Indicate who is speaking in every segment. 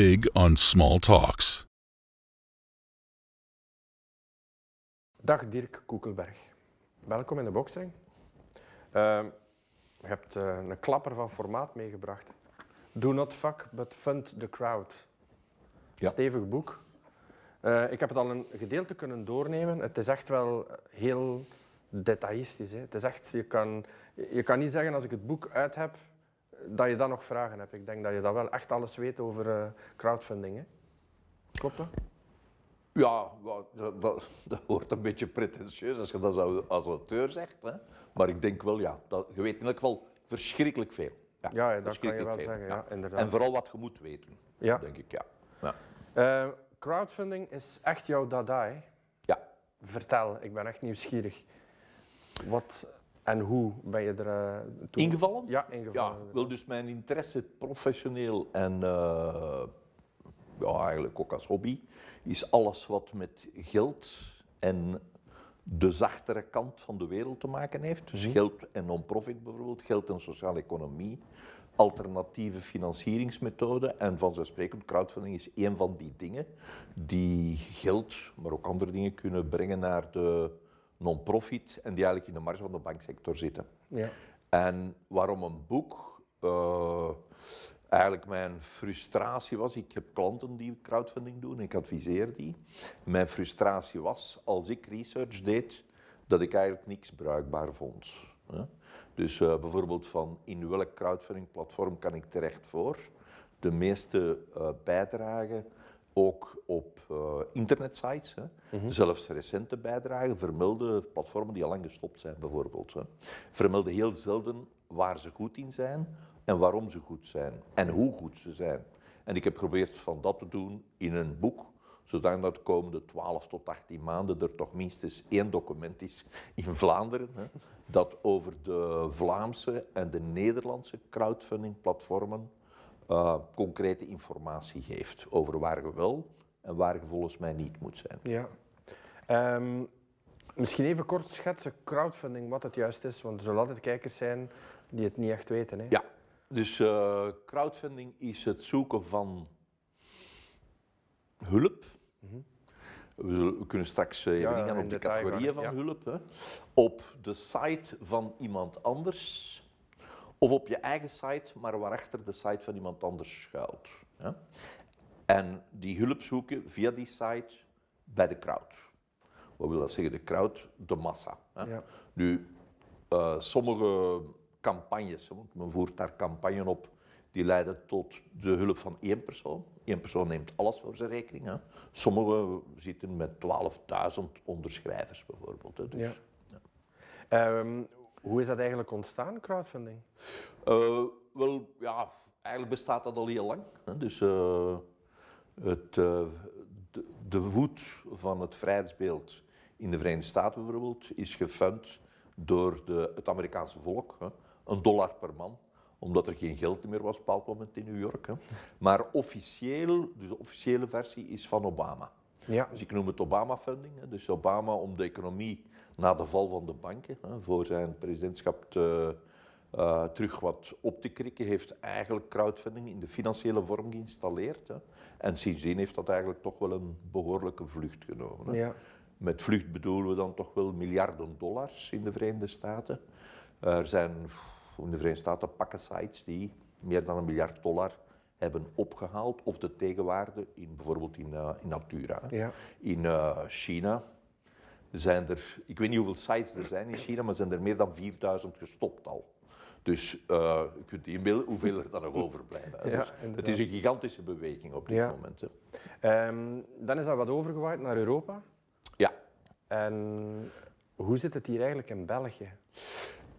Speaker 1: big on small talks.
Speaker 2: Dag Dirk Koekelberg. Welkom in de boxring. Uh, je hebt uh, een klapper van formaat meegebracht. Do not fuck, but fund the crowd.
Speaker 3: Ja.
Speaker 2: Stevig boek. Uh, ik heb het al een gedeelte kunnen doornemen. Het is echt wel heel detailistisch. Hè. Het is echt, je, kan, je kan niet zeggen als ik het boek uit heb dat je dan nog vragen hebt. Ik denk dat je dat wel echt alles weet over uh, crowdfunding. Hè. Klopt dat?
Speaker 3: Ja, dat, dat, dat, wordt een beetje pretentieus als je dat als auteur zegt. Hè. Maar ik denk wel, ja, dat, je weet in elk geval verschrikkelijk veel.
Speaker 2: Ja, ja dat kan je wel veel. zeggen, ja. inderdaad.
Speaker 3: En vooral wat je moet weten, ja. denk ik, ja. ja.
Speaker 2: Uh, crowdfunding is echt jouw dada, hè?
Speaker 3: Ja.
Speaker 2: Vertel, ik ben echt nieuwsgierig. Wat en hoe ben je er uh,
Speaker 3: toe... Ingevallen?
Speaker 2: Ja, ingevallen.
Speaker 3: Ja, wel dus mijn interesse professioneel en uh, ja, eigenlijk ook als hobby is alles wat met geld en de zachtere kant van de wereld te maken heeft. Dus geld en non-profit bijvoorbeeld, geld en sociale economie, alternatieve financieringsmethoden en vanzelfsprekend crowdfunding is één van die dingen die geld, maar ook andere dingen kunnen brengen naar de non-profit en die eigenlijk in de marge van de banksector zitten.
Speaker 2: Ja.
Speaker 3: En waarom een boek? Uh, eigenlijk mijn frustratie was, ik heb klanten die crowdfunding doen, ik adviseer die. Mijn frustratie was, als ik research deed, dat ik eigenlijk niks bruikbaar vond. Dus uh, bijvoorbeeld van in welk crowdfunding platform kan ik terecht voor? De meeste uh, bijdragen ook op uh, internetsites, hè. Mm -hmm. zelfs recente bijdragen, vermelden platformen die al lang gestopt zijn bijvoorbeeld. Hè. Vermelden heel zelden waar ze goed in zijn en waarom ze goed zijn en hoe goed ze zijn. En ik heb geprobeerd van dat te doen in een boek, zodat de komende 12 tot 18 maanden er toch minstens één document is in Vlaanderen, hè, dat over de Vlaamse en de Nederlandse crowdfunding platformen uh, concrete informatie geeft over waar je wel en waar je volgens mij niet moet zijn.
Speaker 2: Ja. Um, misschien even kort schetsen, crowdfunding, wat het juist is, want er zullen altijd kijkers zijn die het niet echt weten. Hè?
Speaker 3: Ja, dus uh, crowdfunding is het zoeken van hulp. Mm -hmm. we, kunnen straks even ja, ingaan op de categorieën van ja. hulp. Hè, op de site van iemand anders of op je eigen site, maar waarachter de site van iemand anders schuilt. Ja? En die hulp zoeken via die site bij de crowd. Wat wil dat zeggen? De crowd, de massa. Hè?
Speaker 2: Ja.
Speaker 3: Nu, uh, sommige campagnes, want men voert daar campagnes op, die leiden tot de hulp van één persoon. Eén persoon neemt alles voor zijn rekening. Hè? Sommige zitten met 12.000 onderschrijvers bijvoorbeeld. Hè? Dus,
Speaker 2: ja. Um, hoe is dat eigenlijk ontstaan, crowdfunding?
Speaker 3: Uh, wel, ja, eigenlijk bestaat dat al heel lang. Hè. Dus uh, het, uh, de, de voet van het vrijheidsbeeld in de Verenigde Staten bijvoorbeeld is gefund door de, het Amerikaanse volk. Hè. Een dollar per man omdat er geen geld meer was op een bepaald moment in New York. Hè. Maar officieel, dus de officiële versie is van Obama.
Speaker 2: Ja.
Speaker 3: Dus ik noem het Obama-funding. Dus Obama om de economie na de val van de banken, hè, voor zijn presidentschap te, uh, terug wat op te krikken, heeft eigenlijk crowdfunding in de financiële vorm geïnstalleerd. Hè. En sindsdien heeft dat eigenlijk toch wel een behoorlijke vlucht genomen. Hè.
Speaker 2: Ja.
Speaker 3: Met vlucht bedoelen we dan toch wel miljarden dollars in de Verenigde Staten. Er zijn in de Verenigde Staten pakken sites die meer dan een miljard dollar hebben opgehaald, of de tegenwaarde, in, bijvoorbeeld in, uh, in Natura.
Speaker 2: Ja.
Speaker 3: In uh, China zijn er, ik weet niet hoeveel sites er zijn in China, maar zijn er meer dan 4000 gestopt al. Dus uh, je kunt inbeelden hoeveel er dan nog overblijven.
Speaker 2: Ja,
Speaker 3: dus het is een gigantische beweging op dit
Speaker 2: ja.
Speaker 3: moment.
Speaker 2: Hè. Um, dan is dat wat overgewaaid naar Europa.
Speaker 3: Ja.
Speaker 2: En hoe zit het hier eigenlijk in België?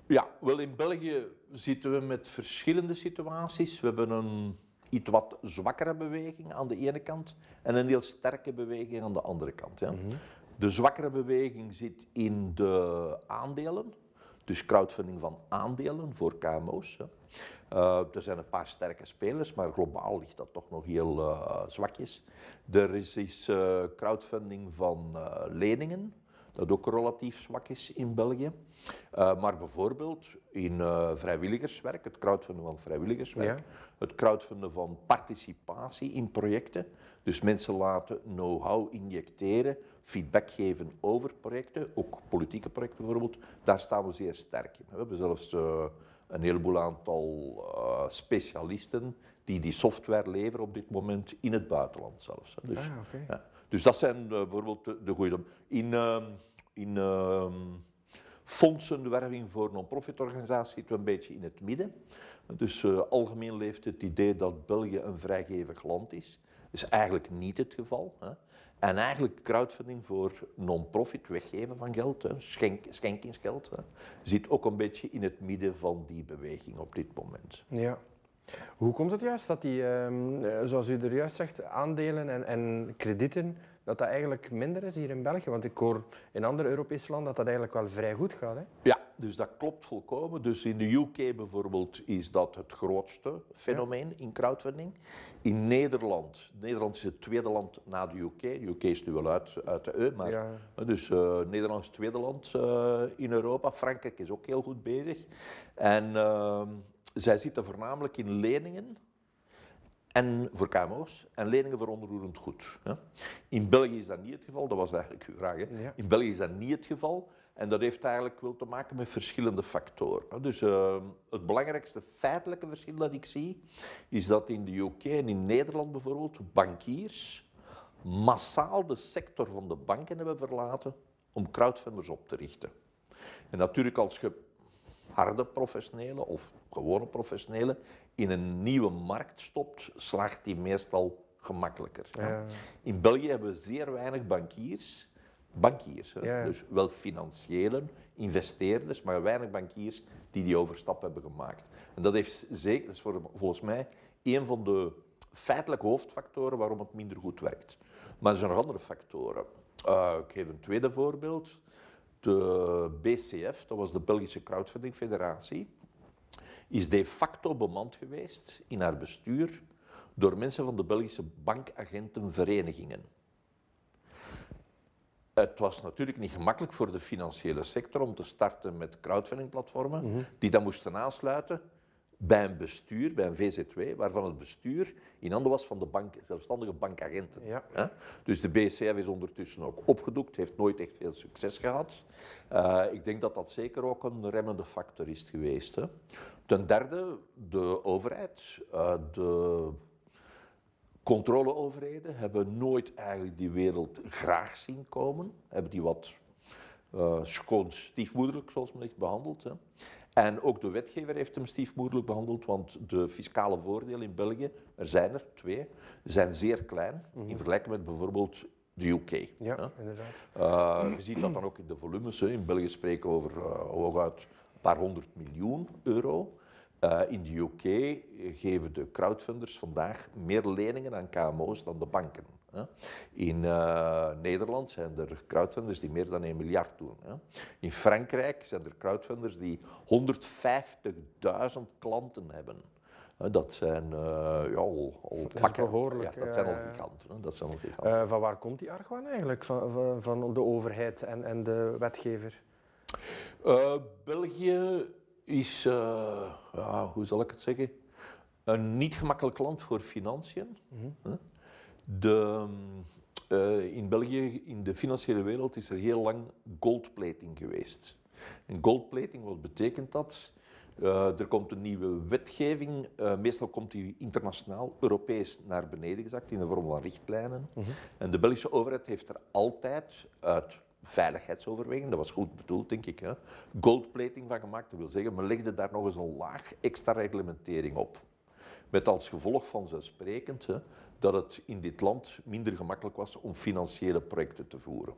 Speaker 3: Ja, wel in België zitten we met verschillende situaties. We hebben een iets wat zwakkere beweging aan de ene kant en een heel sterke beweging aan de andere kant. Ja.
Speaker 2: Mhm.
Speaker 3: De zwakkere beweging zit in de aandelen, dus crowdfunding van aandelen voor KMO's. Uh, er zijn een paar sterke spelers, maar globaal ligt dat toch nog heel uh, zwakjes. Er is, is uh, crowdfunding van leningen, dat ook relatief zwak is in België. Maar bijvoorbeeld in vrijwilligerswerk, het crowdfunden van vrijwilligerswerk,
Speaker 2: Ja.
Speaker 3: het crowdfunden van participatie in projecten. Dus mensen laten know-how injecteren, feedback geven over projecten, ook politieke projecten bijvoorbeeld. Daar staan we zeer sterk in. We hebben zelfs uh, een heleboel aantal specialisten die die software leveren op dit moment in het buitenland zelfs. Dus,
Speaker 2: Ah,
Speaker 3: ja. dus dat zijn bijvoorbeeld de, de goede. In, ehm, in ehm, fondsenwerving voor non-profit organisaties zitten we een beetje in het midden. Dus uh, algemeen leeft het idee dat België een vrijgevig land is. Dat is eigenlijk niet het geval. Hè. En eigenlijk crowdfunding voor non-profit, weggeven van geld, hè, schenk, schenkingsgeld, hè, zit ook een beetje in het midden van die beweging op dit moment.
Speaker 2: Ja. Hoe komt het juist dat die, ehm, eh, zoals u er juist zegt, aandelen en, en kredieten, dat dat eigenlijk minder is hier in België? Want ik hoor in andere Europese landen dat dat eigenlijk wel vrij goed gaat. Hè?
Speaker 3: Ja, dus dat klopt volkomen. Dus in de UK bijvoorbeeld is dat het grootste fenomeen in crowdfunding. In Nederland, Nederland is het tweede land na de UK. De UK is nu wel uit, uit de EU, maar
Speaker 2: Ja.
Speaker 3: dus eh, Nederland is het tweede land eh, in Europa. Frankrijk is ook heel goed bezig. En ehm, zij zitten voornamelijk in leningen en voor KMO's en leningen voor onroerend goed. hè. In België is dat niet het geval, dat was eigenlijk uw vraag. Hè.
Speaker 2: Ja.
Speaker 3: In België is dat niet het geval en dat heeft eigenlijk wel te maken met verschillende factoren. Dus eh, het belangrijkste feitelijke verschil dat ik zie, is dat in de UK en in Nederland bijvoorbeeld bankiers massaal de sector van de banken hebben verlaten om crowdfunders op te richten. En natuurlijk als je harde professionelen of gewone professionelen in een nieuwe markt stopt, slaagt die meestal gemakkelijker.
Speaker 2: Ja.
Speaker 3: In België hebben we zeer weinig bankiers, bankiers, hè. Dus wel financiële investeerders, maar weinig bankiers die die overstap hebben gemaakt. En dat heeft zeker, dat is voor, volgens mij een van de feitelijke hoofdfactoren waarom het minder goed werkt. Maar er zijn nog andere factoren. Uh, ik geef een tweede voorbeeld. De BCF, dat was de Belgische Crowdfunding Federatie, is de facto bemand geweest in haar bestuur door mensen van de Belgische bankagentenverenigingen. Het was natuurlijk niet gemakkelijk voor de financiële sector om te starten met crowdfundingplatformen die dan moesten aansluiten bij een bestuur, bij een VZW, waarvan het bestuur in handen was van de bank, zelfstandige bankagenten.
Speaker 2: Ja.
Speaker 3: hè. Dus de BCF is ondertussen ook opgedoekt, heeft nooit echt veel succes gehad. Eh, ik denk dat dat zeker ook een remmende factor is geweest. Hè. Ten derde, de overheid, eh, de controleoverheden hebben nooit eigenlijk die wereld graag zien komen. Hebben die wat eh, schoon stiefmoederlijk, zoals men zegt, behandeld. Hè. En ook de wetgever heeft hem stiefmoederlijk behandeld, want de fiscale voordelen in België, er zijn er twee, zijn zeer klein in vergelijking met bijvoorbeeld de UK.
Speaker 2: Ja,
Speaker 3: hè.
Speaker 2: inderdaad.
Speaker 3: Uh, je ziet dat dan ook in de volumes. Hè. In België spreken we over uh, hooguit een paar honderd miljoen euro. Uh, in de UK geven de crowdfunders vandaag meer leningen aan KMO's dan de banken. Hè. In uh, Nederland zijn er crowdfunders die meer dan 1 miljard doen. Hè. In Frankrijk zijn er crowdfunders die 150.000 klanten hebben. Dat zijn uh, ja, al, al
Speaker 2: behoorlijk,
Speaker 3: Ja, dat zijn al giganten. Hè. Dat zijn al giganten.
Speaker 2: Eh, van waar komt die argwaan eigenlijk van, van, van de overheid en, en de wetgever?
Speaker 3: België is, uh, ja, hoe zal ik het zeggen, een niet gemakkelijk land voor financiën. Hè. De, uh, in België, in de financiële wereld, is er heel lang goldplating geweest. En goldplating, wat betekent dat? Uh, er komt een nieuwe wetgeving, uh, meestal komt die internationaal, Europees naar beneden gezakt in de vorm van richtlijnen. En de Belgische overheid heeft er altijd uit veiligheidsoverwegingen, dat was goed bedoeld denk ik, hè, goldplating van gemaakt. Dat wil zeggen, men legde daar nog eens een laag extra reglementering op. Met als gevolg vanzelfsprekend hè, dat het in dit land minder gemakkelijk was om financiële projecten te voeren.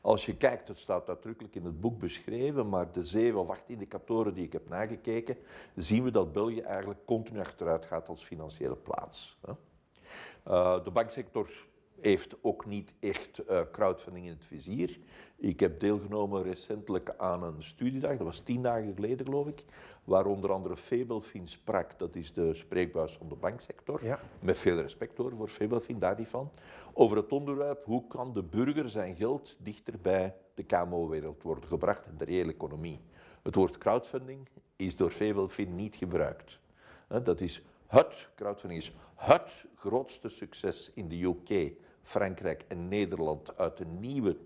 Speaker 3: Als je kijkt, het staat uitdrukkelijk in het boek beschreven, maar de zeven of acht indicatoren die ik heb nagekeken, zien we dat België eigenlijk continu achteruit gaat als financiële plaats. hè. Uh, de banksector heeft ook niet echt uh, crowdfunding in het vizier. Ik heb deelgenomen recentelijk aan een studiedag, dat was tien dagen geleden geloof ik, waar onder andere Fabelfin sprak, dat is de spreekbuis van de banksector.
Speaker 2: Ja.
Speaker 3: Met veel respect hoor voor Fabelfin, daar niet van. Over het onderwerp hoe kan de burger zijn geld dichter bij de KMO-wereld worden gebracht en de reële economie. Het woord crowdfunding is door veel niet gebruikt. Dat is het, crowdfunding is het grootste succes in de UK, Frankrijk en Nederland uit de nieuwe,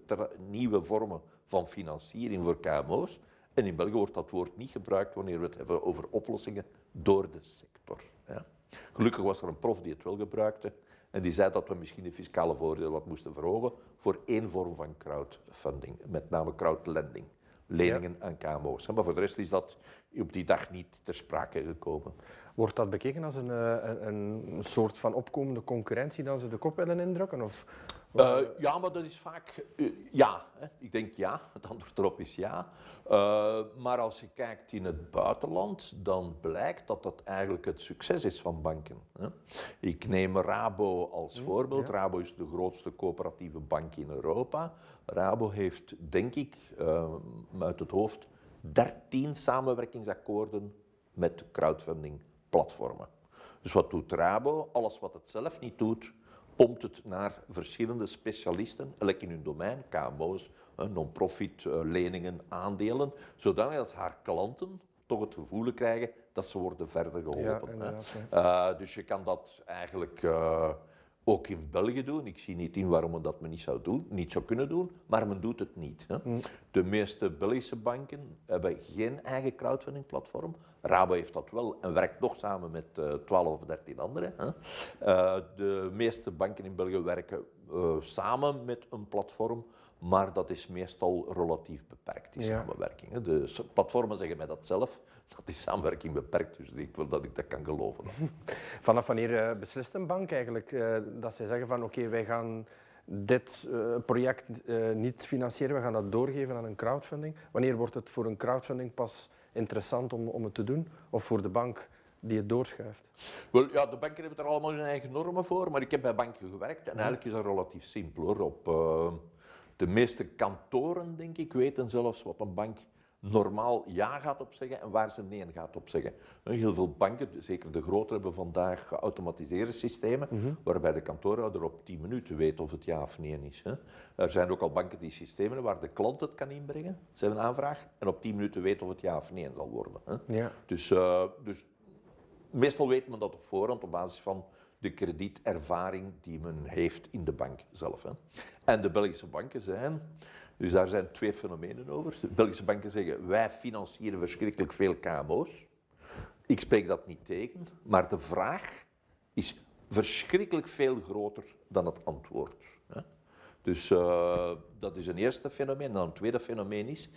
Speaker 3: nieuwe vormen van financiering voor KMO's. En in België wordt dat woord niet gebruikt wanneer we het hebben over oplossingen door de sector. Ja. Gelukkig was er een prof die het wel gebruikte en die zei dat we misschien de fiscale voordelen wat moesten verhogen voor één vorm van crowdfunding, met name crowdlending, leningen aan KMO's. Maar voor de rest is dat op die dag niet ter sprake gekomen.
Speaker 2: Wordt dat bekeken als een, eh, een, een soort van opkomende concurrentie dan ze de kop willen indrukken? Of,
Speaker 3: Eh, ja, maar dat is vaak eh, ja. Hè. Ik denk ja, het antwoord erop is ja. Maar als je kijkt in het buitenland, dan blijkt dat dat eigenlijk het succes is van banken. Hè. Ik neem Rabo als voorbeeld. Rabo is de grootste coöperatieve bank in Europa. Rabo heeft, denk ik, eh, uit het hoofd, 13 samenwerkingsakkoorden met crowdfunding platformen. Dus wat doet Rabo? Alles wat het zelf niet doet, pompt het naar verschillende specialisten, elk in hun domein, KMO's, eh, non-profit, eh, leningen, aandelen, zodanig dat haar klanten toch het gevoel krijgen dat ze worden verder
Speaker 2: ja,
Speaker 3: geholpen. hè. Eh, dus je kan dat eigenlijk ook in België doen. Ik zie niet in waarom men dat men niet zou, doen, niet zou kunnen doen, maar men doet het niet. Hè. De meeste Belgische banken hebben geen eigen crowdfunding-platform. Rabo heeft dat wel en werkt nog samen met eh 12 of 13 anderen. Hè. Eh, de meeste banken in België werken eh, samen met een platform, maar dat is meestal relatief beperkt, die
Speaker 2: Ja.
Speaker 3: samenwerking. hè. De platformen zeggen mij dat zelf, dat die samenwerking beperkt is. Dus ik wil dat ik dat kan geloven.
Speaker 2: Vanaf wanneer eh, beslist een bank eigenlijk eh, dat zij zeggen van oké, wij gaan dit eh, project eh, niet financieren, we gaan dat doorgeven aan een crowdfunding. Wanneer wordt het voor een crowdfunding pas interessant om, om het te doen? Of voor de bank die het doorschuift?
Speaker 3: Wel, ja, de banken hebben er allemaal hun eigen normen voor, maar ik heb bij banken gewerkt en eigenlijk is dat relatief simpel hoor. Op eh, de meeste kantoren, denk ik, weten zelfs wat een bank normaal ja gaat opzeggen en waar ze nee gaat opzeggen. Heel veel banken, zeker de grotere, hebben vandaag geautomatiseerde systemen, waarbij de kantoorhouder op 10 minuten weet of het ja of nee is. Hè. Er zijn ook al banken die systemen waar de klant het kan inbrengen, ze hebben een aanvraag, en op 10 minuten weet of het ja of nee zal worden. Hè.
Speaker 2: Ja.
Speaker 3: Dus, eh, dus meestal weet men dat op voorhand op basis van de kredietervaring die men heeft in de bank zelf. Hè. En de Belgische banken zijn, dus daar zijn twee fenomenen over. De Belgische banken zeggen, wij financieren verschrikkelijk veel KMO's. Ik spreek dat niet tegen, maar de vraag is verschrikkelijk veel groter dan het antwoord. Dus eh, dat is een eerste fenomeen. En dan een tweede fenomeen is,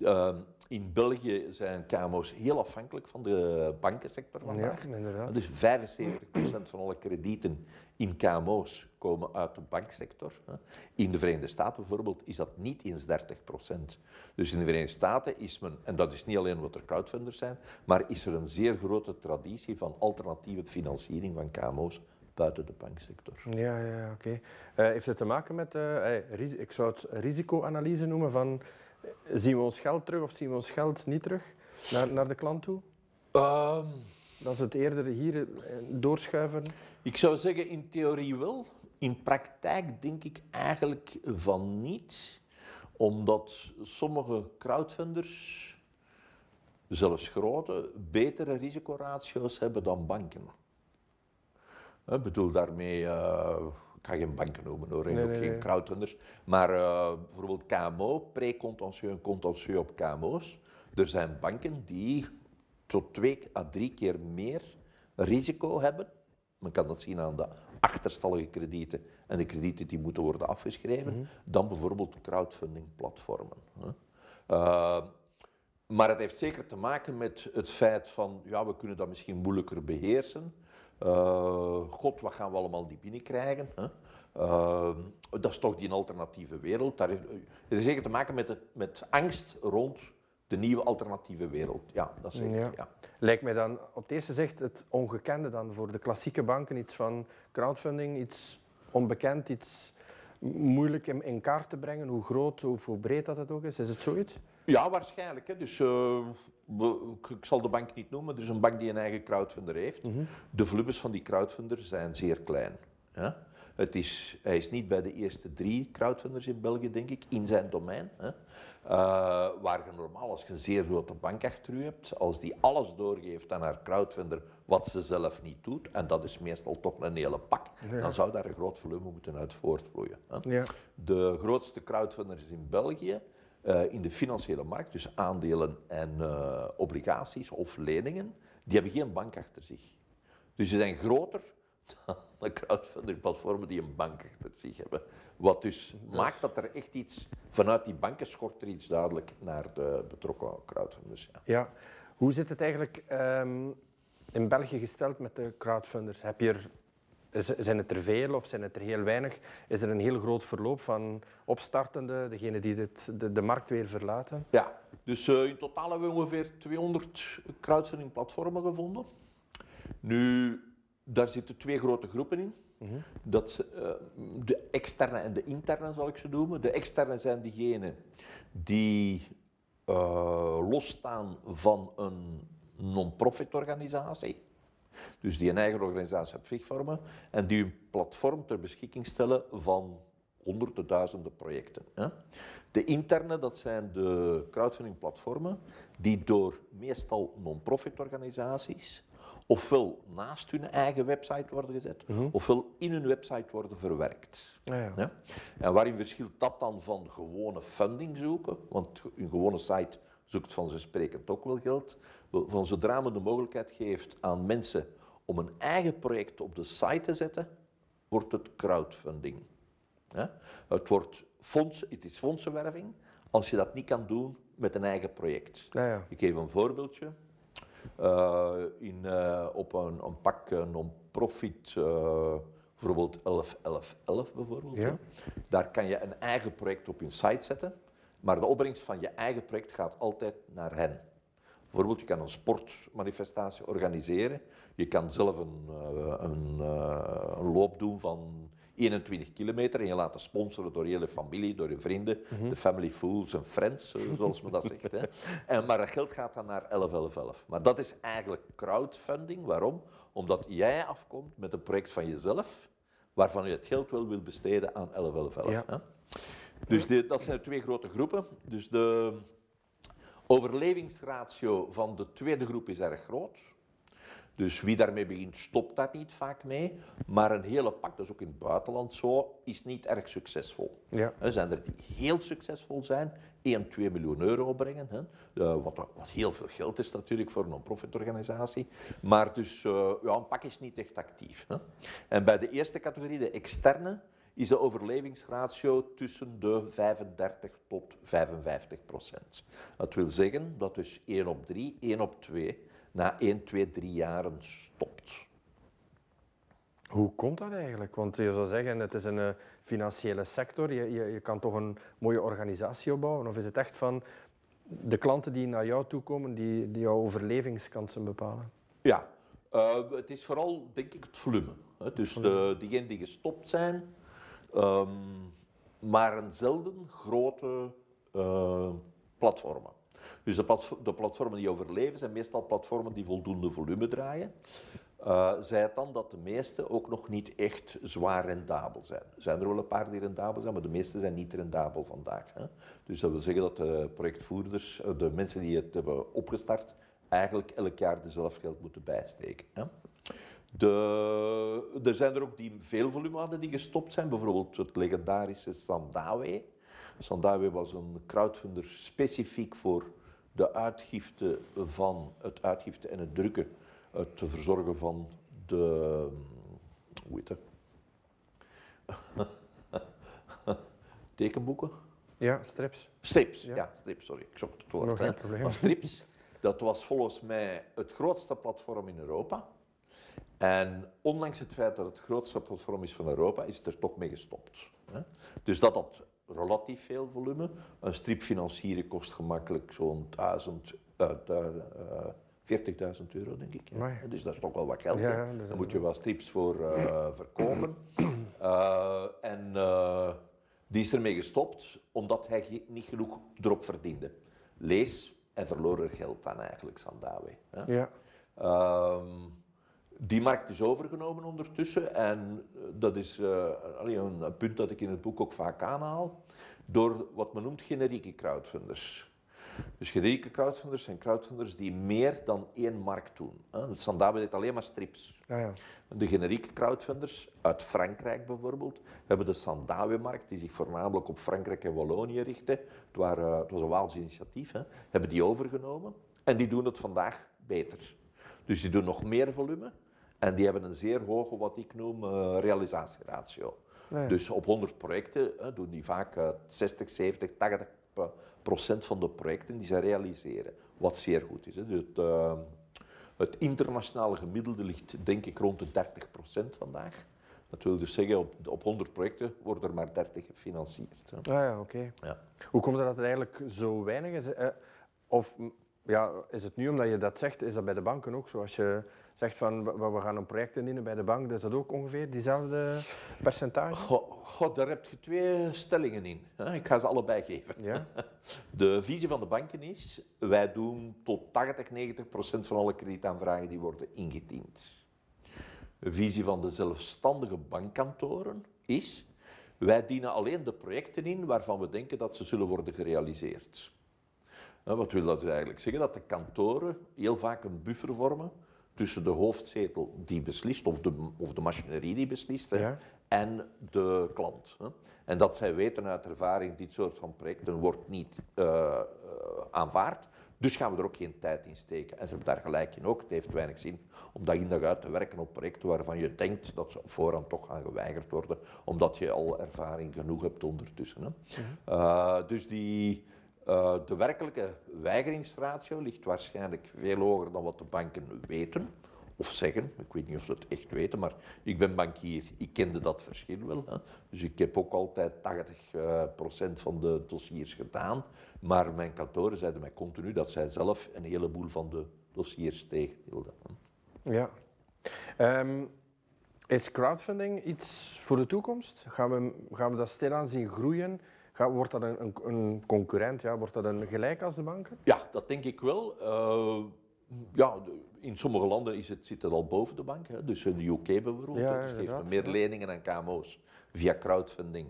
Speaker 3: eh, in België zijn KMO's heel afhankelijk van de bankensector vandaag.
Speaker 2: Ja, inderdaad.
Speaker 3: Dus 75% van alle kredieten in KMO's komen uit de banksector. In de Verenigde Staten bijvoorbeeld is dat niet eens 30%. Dus in de Verenigde Staten is men, en dat is niet alleen wat er crowdfunders zijn, maar is er een zeer grote traditie van alternatieve financiering van KMO's buiten de banksector.
Speaker 2: Ja, ja, oké. Eh, heeft het te maken met, eh, ik zou het risicoanalyse noemen van, eh, zien we ons geld terug of zien we ons geld niet terug naar, naar de klant toe?
Speaker 3: Ehm,
Speaker 2: Dat ze het eerder hier doorschuiven?
Speaker 3: Ik zou zeggen in theorie wel. In praktijk denk ik eigenlijk van niet. Omdat sommige crowdfunders, zelfs grote, betere risicoratio's hebben dan banken. Ik bedoel daarmee, eh, ik ga geen banken noemen hoor, en
Speaker 2: Nee,
Speaker 3: ook
Speaker 2: nee,
Speaker 3: geen
Speaker 2: nee.
Speaker 3: crowdfunders. Maar eh, bijvoorbeeld KMO, pre-contentieux en contentieux op KMO's. Er zijn banken die tot twee à drie keer meer risico hebben. Men kan dat zien aan de achterstallige kredieten en de kredieten die moeten worden afgeschreven, dan bijvoorbeeld crowdfunding-platformen. hè. Eh, maar het heeft zeker te maken met het feit van, ja, we kunnen dat misschien moeilijker beheersen. Eh, God, wat gaan we allemaal niet binnenkrijgen? Hè? Eh, dat is toch die alternatieve wereld. Daar heeft, het heeft zeker te maken met, het, met angst rond de nieuwe alternatieve wereld. Ja, dat is zeker.
Speaker 2: Ja.
Speaker 3: Ja.
Speaker 2: Lijkt mij dan op het eerste zicht het ongekende dan voor de klassieke banken. Iets van crowdfunding, iets onbekend, iets moeilijk in, in kaart te brengen. Hoe groot of hoe breed dat het ook is. Is het zoiets?
Speaker 3: Ja, waarschijnlijk. Hè. Dus, eh, we- ik- ik zal de bank niet noemen, er is een bank die een eigen crowdfunder heeft. De volumes van die crowdfunder zijn zeer klein. Ja? Het is, hij is niet bij de eerste drie crowdfunders in België, denk ik, in zijn domein. Hè. Uh, waar je normaal, als je een zeer grote bank achter u hebt, als die alles doorgeeft aan haar crowdfunder wat ze zelf niet doet, en dat is meestal toch een hele pak, dan zou daar een groot volume moeten uit voortvloeien. Hè.
Speaker 2: Ja.
Speaker 3: De grootste crowdfunders in België, uh, in de financiële markt, dus aandelen en uh, obligaties of leningen, die hebben geen bank achter zich. Dus ze zijn groter dan de crowdfunding-platformen die een bank achter zich hebben. Wat dus maakt dat er echt iets, vanuit die banken schort er iets duidelijk naar de betrokken crowdfunders.
Speaker 2: Ja. ja. Hoe zit het eigenlijk um, in België gesteld met de crowdfunders? Heb je er, zijn het er veel of zijn het er heel weinig? Is er een heel groot verloop van opstartende, degenen die dit, de, de markt weer verlaten?
Speaker 3: Ja, dus uh, in totaal hebben we ongeveer 200 crowdfunding-platformen gevonden. Nu, daar zitten twee grote groepen in. Mm -hmm. Dat, uh, de externe en de interne zal ik ze noemen. De externe zijn diegenen die uh, losstaan van een non-profit organisatie. Dus die een eigen organisatie op zich vormen en die een platform ter beschikking stellen van honderden, duizenden projecten. Hè. De interne, dat zijn de crowdfunding platformen die door meestal non-profit organisaties ofwel naast hun eigen website worden gezet, -hmm. ofwel in hun website worden verwerkt.
Speaker 2: Ja, ja.
Speaker 3: Ja? En waarin verschilt dat dan van gewone funding zoeken? Want een gewone site zoekt vanzelfsprekend ook wel geld. Van zodra men de mogelijkheid geeft aan mensen om een eigen project op de site te zetten, wordt het crowdfunding. Ja? Het, wordt fonds, het is fondsenwerving als je dat niet kan doen met een eigen project.
Speaker 2: Ja,
Speaker 3: Ik geef een voorbeeldje. Uh, in, uh, op een, een pak uh, non-profit, bijvoorbeeld 111111 bijvoorbeeld.
Speaker 2: Ja.
Speaker 3: Daar kan je een eigen project op je site zetten, maar de opbrengst van je eigen project gaat altijd naar hen. Bijvoorbeeld, je kan een sportmanifestatie organiseren. Je kan zelf een, een, een loop doen van 21 kilometer en je laten sponsoren door je hele familie, door je vrienden, mm -hmm. de family fools en friends, zoals men dat zegt. Hè. En, maar dat geld gaat dan naar 111111. Maar dat is eigenlijk crowdfunding. Waarom? Omdat jij afkomt met een project van jezelf, waarvan je het geld wel wil besteden aan 111111.
Speaker 2: Ja.
Speaker 3: Hè. Dus dat zijn de twee grote groepen. Dus de overlevingsratio van de tweede groep is erg groot. Dus wie daarmee begint, stopt daar niet vaak mee. Maar een hele pak, dat is ook in het buitenland zo, is niet erg succesvol.
Speaker 2: Ja.
Speaker 3: Er zijn er die heel succesvol zijn, 1, 2 miljoen euro opbrengen. Hè. Uh, wat, wat, heel veel geld is natuurlijk voor een non-profit organisatie. Maar dus, uh, ja, een pak is niet echt actief. Hè. En bij de eerste categorie, de externe, is de overlevingsratio tussen de 35 tot 55 procent. Dat wil zeggen dat dus 1 op 3, 1 op 2 na 1, 2, 3 jaren stopt.
Speaker 2: Hoe komt dat eigenlijk? Want je zou zeggen, het is een uh, financiële sector, je, je, je, kan toch een mooie organisatie opbouwen? Of is het echt van de klanten die naar jou toe komen, die, die jouw overlevingskansen bepalen?
Speaker 3: Ja, uh, het is vooral denk ik het volume. Hè? Dus de, diegenen die gestopt zijn, um, maar een zelden grote uh, platformen. Dus de, de, platformen die overleven zijn meestal platformen die voldoende volume draaien. Uh, zij het dan dat de meeste ook nog niet echt zwaar rendabel zijn. Er zijn er wel een paar die rendabel zijn, maar de meeste zijn niet rendabel vandaag. Hè. Dus dat wil zeggen dat de projectvoerders, de mensen die het hebben opgestart, eigenlijk elk jaar dezelfde geld moeten bijsteken. Hè. De, er zijn er ook die veel volume hadden die gestopt zijn. Bijvoorbeeld het legendarische Sandawe. Sandawe was een crowdfunder specifiek voor de uitgifte van het uitgifte en het drukken, het verzorgen van de. Hoe heet dat? Tekenboeken?
Speaker 2: Ja, strips.
Speaker 3: Strips, ja, ja strips, sorry, ik zocht het woord.
Speaker 2: Nog geen probleem.
Speaker 3: Maar strips, dat was volgens mij het grootste platform in Europa. En ondanks het feit dat het grootste platform is van Europa, is het er toch mee gestopt. Dus dat had relatief veel volume. Een strip financieren kost gemakkelijk zo'n 1000, uh, uh, 40.000 euro, denk ik. Ja. Dus dat is toch wel wat geld.
Speaker 2: Ja, ja,
Speaker 3: Daar moet je wel strips voor uh, verkopen. Uh, en uh, die is ermee gestopt omdat hij niet genoeg erop verdiende. Lees, en verloor er geld aan eigenlijk, Sandawe.
Speaker 2: Ja.
Speaker 3: Um, Die markt is overgenomen ondertussen en eh, dat is eh, een, punt dat ik in het boek ook vaak aanhaal, door wat men noemt generieke crowdfunders. Dus generieke crowdfunders zijn crowdfunders die meer dan één markt doen. Het Sandabe deed alleen maar strips.
Speaker 2: Ja, ja.
Speaker 3: De generieke crowdfunders uit Frankrijk bijvoorbeeld hebben de Sandawe-markt, die zich voornamelijk op Frankrijk en Wallonië richtte. Het, waren, het was een Waals initiatief, hè, hebben die overgenomen en die doen het vandaag beter. Dus die doen nog meer volume en die hebben een zeer hoge, wat ik noem, eh, realisatieratio.
Speaker 2: Ja.
Speaker 3: Dus op 100 projecten doen die vaak eh, 60, 70, 80 pro- procent van de projecten die ze realiseren. Wat zeer goed is. Hè. Dus het, eh, het internationale gemiddelde ligt denk ik rond de 30 procent vandaag. Dat wil dus zeggen, op, op 100 projecten worden er maar 30 gefinancierd. hè.
Speaker 2: Ah ja, oké.
Speaker 3: Ja.
Speaker 2: Hoe komt het dat het eigenlijk zo weinig is? Eh, Of ja, is het nu omdat je dat zegt, is dat bij de banken ook zo? Als je zegt van we, we gaan een project indienen bij de bank, is dat ook ongeveer diezelfde percentage?
Speaker 3: Goh, daar heb je twee stellingen in. hè. Ik ga ze allebei geven.
Speaker 2: Ja?
Speaker 3: De visie van de banken is, wij doen tot 80, 90 procent van alle kredietaanvragen die worden ingediend. De visie van de zelfstandige bankkantoren is, wij dienen alleen de projecten in waarvan we denken dat ze zullen worden gerealiseerd. Wat wil dat eigenlijk zeggen? Dat de kantoren heel vaak een buffer vormen tussen de hoofdzetel die beslist, of de, of de machinerie die beslist,
Speaker 2: Ja.
Speaker 3: en de klant. Hè. En dat zij weten uit ervaring, dit soort van projecten wordt niet eh, aanvaard, dus gaan we er ook geen tijd in steken. En ze hebben daar gelijk in ook, het heeft weinig zin om dag in dag uit te werken op projecten waarvan je denkt dat ze op voorhand toch gaan geweigerd worden, omdat je al ervaring genoeg hebt ondertussen. Hè. Eh, dus die, eh, de werkelijke weigeringsratio ligt waarschijnlijk veel hoger dan wat de banken weten of zeggen. Ik weet niet of ze het echt weten, maar ik ben bankier. Ik kende dat verschil wel. Dus ik heb ook altijd 80% eh, procent van de dossiers gedaan. Maar mijn kantoren zeiden mij continu dat zij zelf een heleboel van de dossiers tegenhielden.
Speaker 2: Ja. Ehm, is crowdfunding iets voor de toekomst? Gaan we, gaan we dat stilaan zien groeien? Wordt dat een, een, een concurrent? Ja? Wordt dat een gelijk als de banken?
Speaker 3: Ja, dat denk ik wel. Eh, ja, in sommige landen is het, zit het al boven de bank. Hè. Dus in de UK bijvoorbeeld,
Speaker 2: Ja,
Speaker 3: dus geeft meer
Speaker 2: ja.
Speaker 3: leningen aan KMO's via crowdfunding.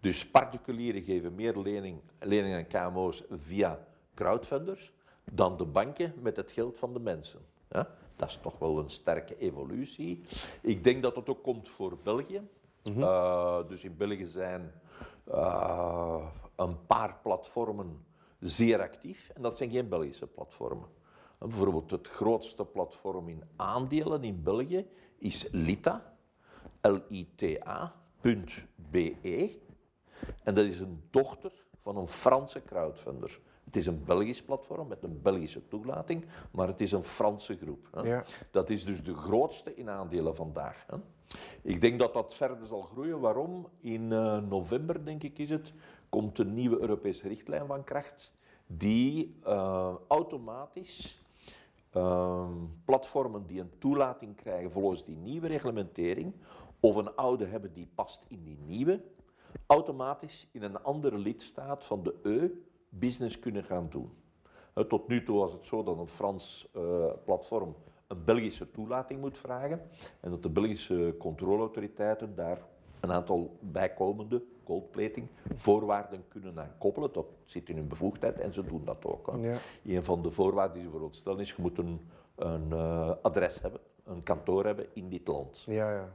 Speaker 3: Dus particulieren geven meer lening, leningen aan KMO's via crowdfunders dan de banken met het geld van de mensen. Ja, dat is toch wel een sterke evolutie. Ik denk dat het ook komt voor België. Eh, dus in België zijn eh, een paar platformen zeer actief. En dat zijn geen Belgische platformen. En bijvoorbeeld het grootste platform in aandelen in België is Lita, L-I-T-A.be. En dat is een dochter van een Franse crowdfunder. Het is een Belgisch platform met een Belgische toelating, maar het is een Franse groep. Hè.
Speaker 2: Ja.
Speaker 3: Dat is dus de grootste in aandelen vandaag. Hè. Ik denk dat dat verder zal groeien. Waarom? In eh, november, denk ik, is het, komt een nieuwe Europese richtlijn van kracht die eh, automatisch ehm, platformen die een toelating krijgen volgens die nieuwe reglementering of een oude hebben die past in die nieuwe, automatisch in een andere lidstaat van de EU business kunnen gaan doen. Tot nu toe was het zo dat een Frans eh, platform een Belgische toelating moet vragen en dat de Belgische controleautoriteiten daar een aantal bijkomende goldplating voorwaarden kunnen aan koppelen. Dat zit in hun bevoegdheid en ze doen dat ook.
Speaker 2: Ja.
Speaker 3: Een van de voorwaarden die ze bijvoorbeeld stellen is, je moet een, een eh, adres hebben, een kantoor hebben in dit land.
Speaker 2: Ja, ja.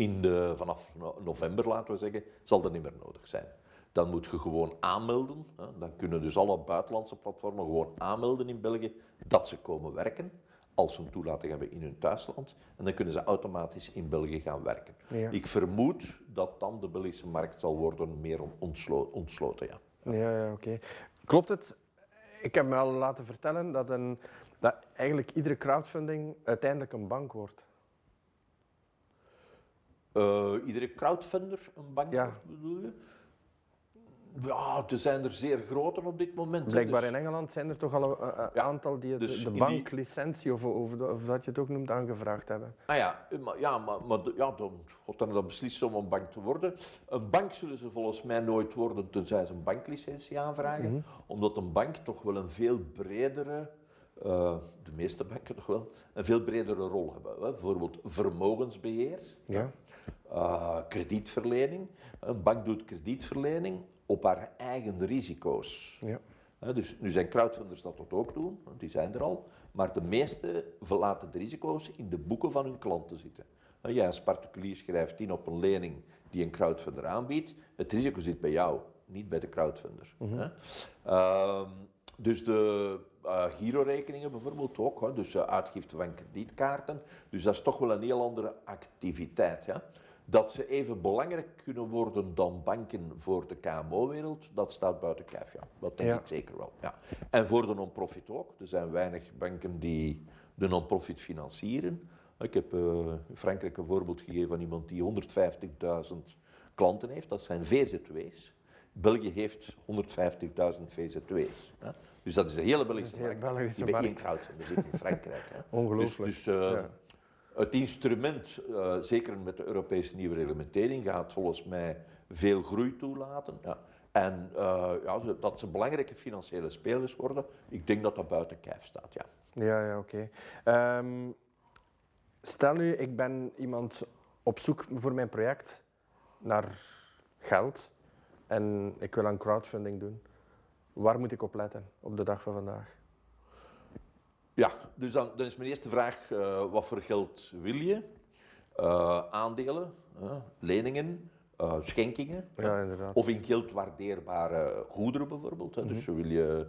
Speaker 3: In de, vanaf no- november, laten we zeggen, zal dat niet meer nodig zijn. Dan moet je gewoon aanmelden. Hè. Dan kunnen dus alle buitenlandse platformen gewoon aanmelden in België dat ze komen werken. Als ze een toelating hebben in hun thuisland. En dan kunnen ze automatisch in België gaan werken.
Speaker 2: Ja.
Speaker 3: Ik vermoed dat dan de Belgische markt zal worden meer ontslo- ontsloten. Ja.
Speaker 2: Ja, ja oké. Klopt het? Ik heb me al laten vertellen dat, een, dat eigenlijk iedere crowdfunding uiteindelijk een bank wordt.
Speaker 3: Eh, iedere crowdfunder een bank,
Speaker 2: Ja.
Speaker 3: bedoel je? Ja, er zijn er zeer grote op dit moment.
Speaker 2: Blijkbaar
Speaker 3: dus-
Speaker 2: in Engeland zijn er toch al een,
Speaker 3: Ja,
Speaker 2: aantal die het,
Speaker 3: dus
Speaker 2: de
Speaker 3: die-
Speaker 2: banklicentie, of, of, of dat je het ook noemt, aangevraagd hebben.
Speaker 3: Ah ja, maar, ja, maar, maar ja, dan God dan dan beslissen om een bank te worden. Een bank zullen ze volgens mij nooit worden tenzij ze een banklicentie aanvragen. Omdat een bank toch wel een veel bredere eh, de meeste banken nog wel, een veel bredere rol hebben. Hè. Bijvoorbeeld vermogensbeheer,
Speaker 2: Ja.
Speaker 3: Eh, kredietverlening. Een bank doet kredietverlening op haar eigen risico's.
Speaker 2: Ja.
Speaker 3: Dus nu zijn crowdfunders dat dat ook doen, want die zijn er al. Maar de meeste verlaten de risico's in de boeken van hun klanten zitten. Hè, Jij als particulier schrijft in op een lening die een crowdfunder aanbiedt. Het risico zit bij jou, niet bij de crowdfunder. hè. Ehm, dus de eh girorekeningen bijvoorbeeld ook, hè, dus eh, uitgifte van kredietkaarten. Dus dat is toch wel een heel andere activiteit. Ja. Dat ze even belangrijk kunnen worden dan banken voor de KMO-wereld, dat staat buiten kijf. Ja. Dat denk
Speaker 2: Ja.
Speaker 3: ik zeker wel. Ja. En voor de non-profit ook. Er zijn weinig banken die de non-profit financieren. Ik heb eh, in Frankrijk een voorbeeld gegeven van iemand die 150.000 klanten heeft. Dat zijn VZW's. België heeft 150.000 VZW's. Dus dat is een hele Belgische
Speaker 2: Dat is een
Speaker 3: markt.
Speaker 2: Belgische markt.
Speaker 3: crowdfunder zit in Frankrijk. Hè.
Speaker 2: Ongelooflijk.
Speaker 3: Dus, dus eh,
Speaker 2: Ja.
Speaker 3: het instrument, eh, zeker met de Europese nieuwe reglementering, gaat volgens mij veel groei toelaten. Ja. En eh, ja, dat ze belangrijke financiële spelers worden, ik denk dat dat buiten kijf staat. Ja.
Speaker 2: Ja, ja, oké. Ehm, stel nu, ik ben iemand op zoek voor mijn project naar geld en ik wil aan crowdfunding doen. Waar moet ik op letten op de dag van vandaag?
Speaker 3: Ja, dus dan, dan is mijn eerste vraag, eh, wat voor geld wil je? Eh, aandelen, eh, leningen, schenkingen.
Speaker 2: Ja, inderdaad.
Speaker 3: Of in geld waardeerbare goederen bijvoorbeeld. Hè. Dus wil je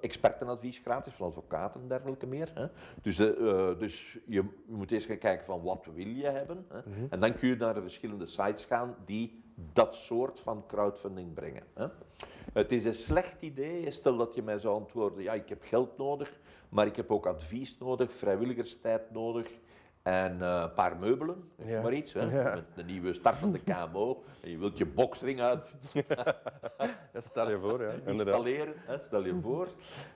Speaker 3: expertenadvies gratis van advocaten en dergelijke meer. Hè. Dus, dus je, moet eerst gaan kijken van wat wil je hebben. Hè. En dan kun je naar de verschillende sites gaan die dat soort van crowdfunding brengen. Hè. Het is een slecht idee, stel dat je mij zou antwoorden, ja ik heb geld nodig, maar ik heb ook advies nodig, vrijwilligerstijd nodig en eh, een paar meubelen, of
Speaker 2: Ja.
Speaker 3: maar iets. Hè.
Speaker 2: Ja.
Speaker 3: Met een nieuwe startende KMO en je wilt je boxring uit
Speaker 2: Ja, stel je voor, ja.
Speaker 3: installeren, hè, stel je voor.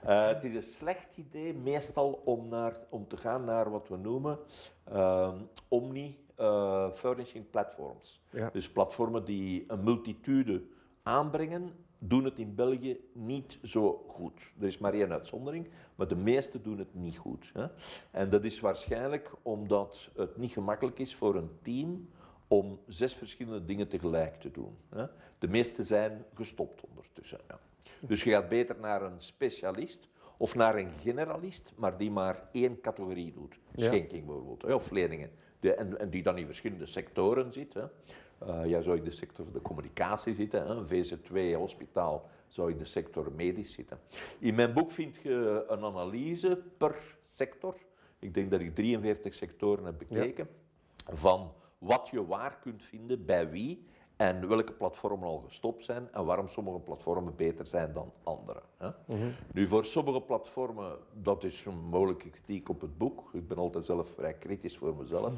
Speaker 3: Eh, het is een slecht idee meestal om, naar, om te gaan naar wat we noemen ehm, omni-furnishing platforms.
Speaker 2: Ja.
Speaker 3: Dus platformen die een multitude aanbrengen, doen het in België niet zo goed. Er is maar één uitzondering, maar de meeste doen het niet goed. Hè. En dat is waarschijnlijk omdat het niet gemakkelijk is voor een team om zes verschillende dingen tegelijk te doen. Hè. De meeste zijn gestopt ondertussen. Ja. Dus je gaat beter naar een specialist of naar een generalist, maar die maar één categorie doet. Schenking bijvoorbeeld, hè, of leningen. De, en, en die dan in verschillende sectoren zit. Hè. Eh, jij zou in de sector van de communicatie zitten, hè. VZ2 hospitaal zou in de sector medisch zitten. In mijn boek vind je een analyse per sector. Ik denk dat ik 43 sectoren heb bekeken. Van wat je waar kunt vinden, bij wie en welke platformen al gestopt zijn en waarom sommige platformen beter zijn dan andere. Hè. Nu, voor sommige platformen, dat is een mogelijke kritiek op het boek. Ik ben altijd zelf vrij kritisch voor mezelf.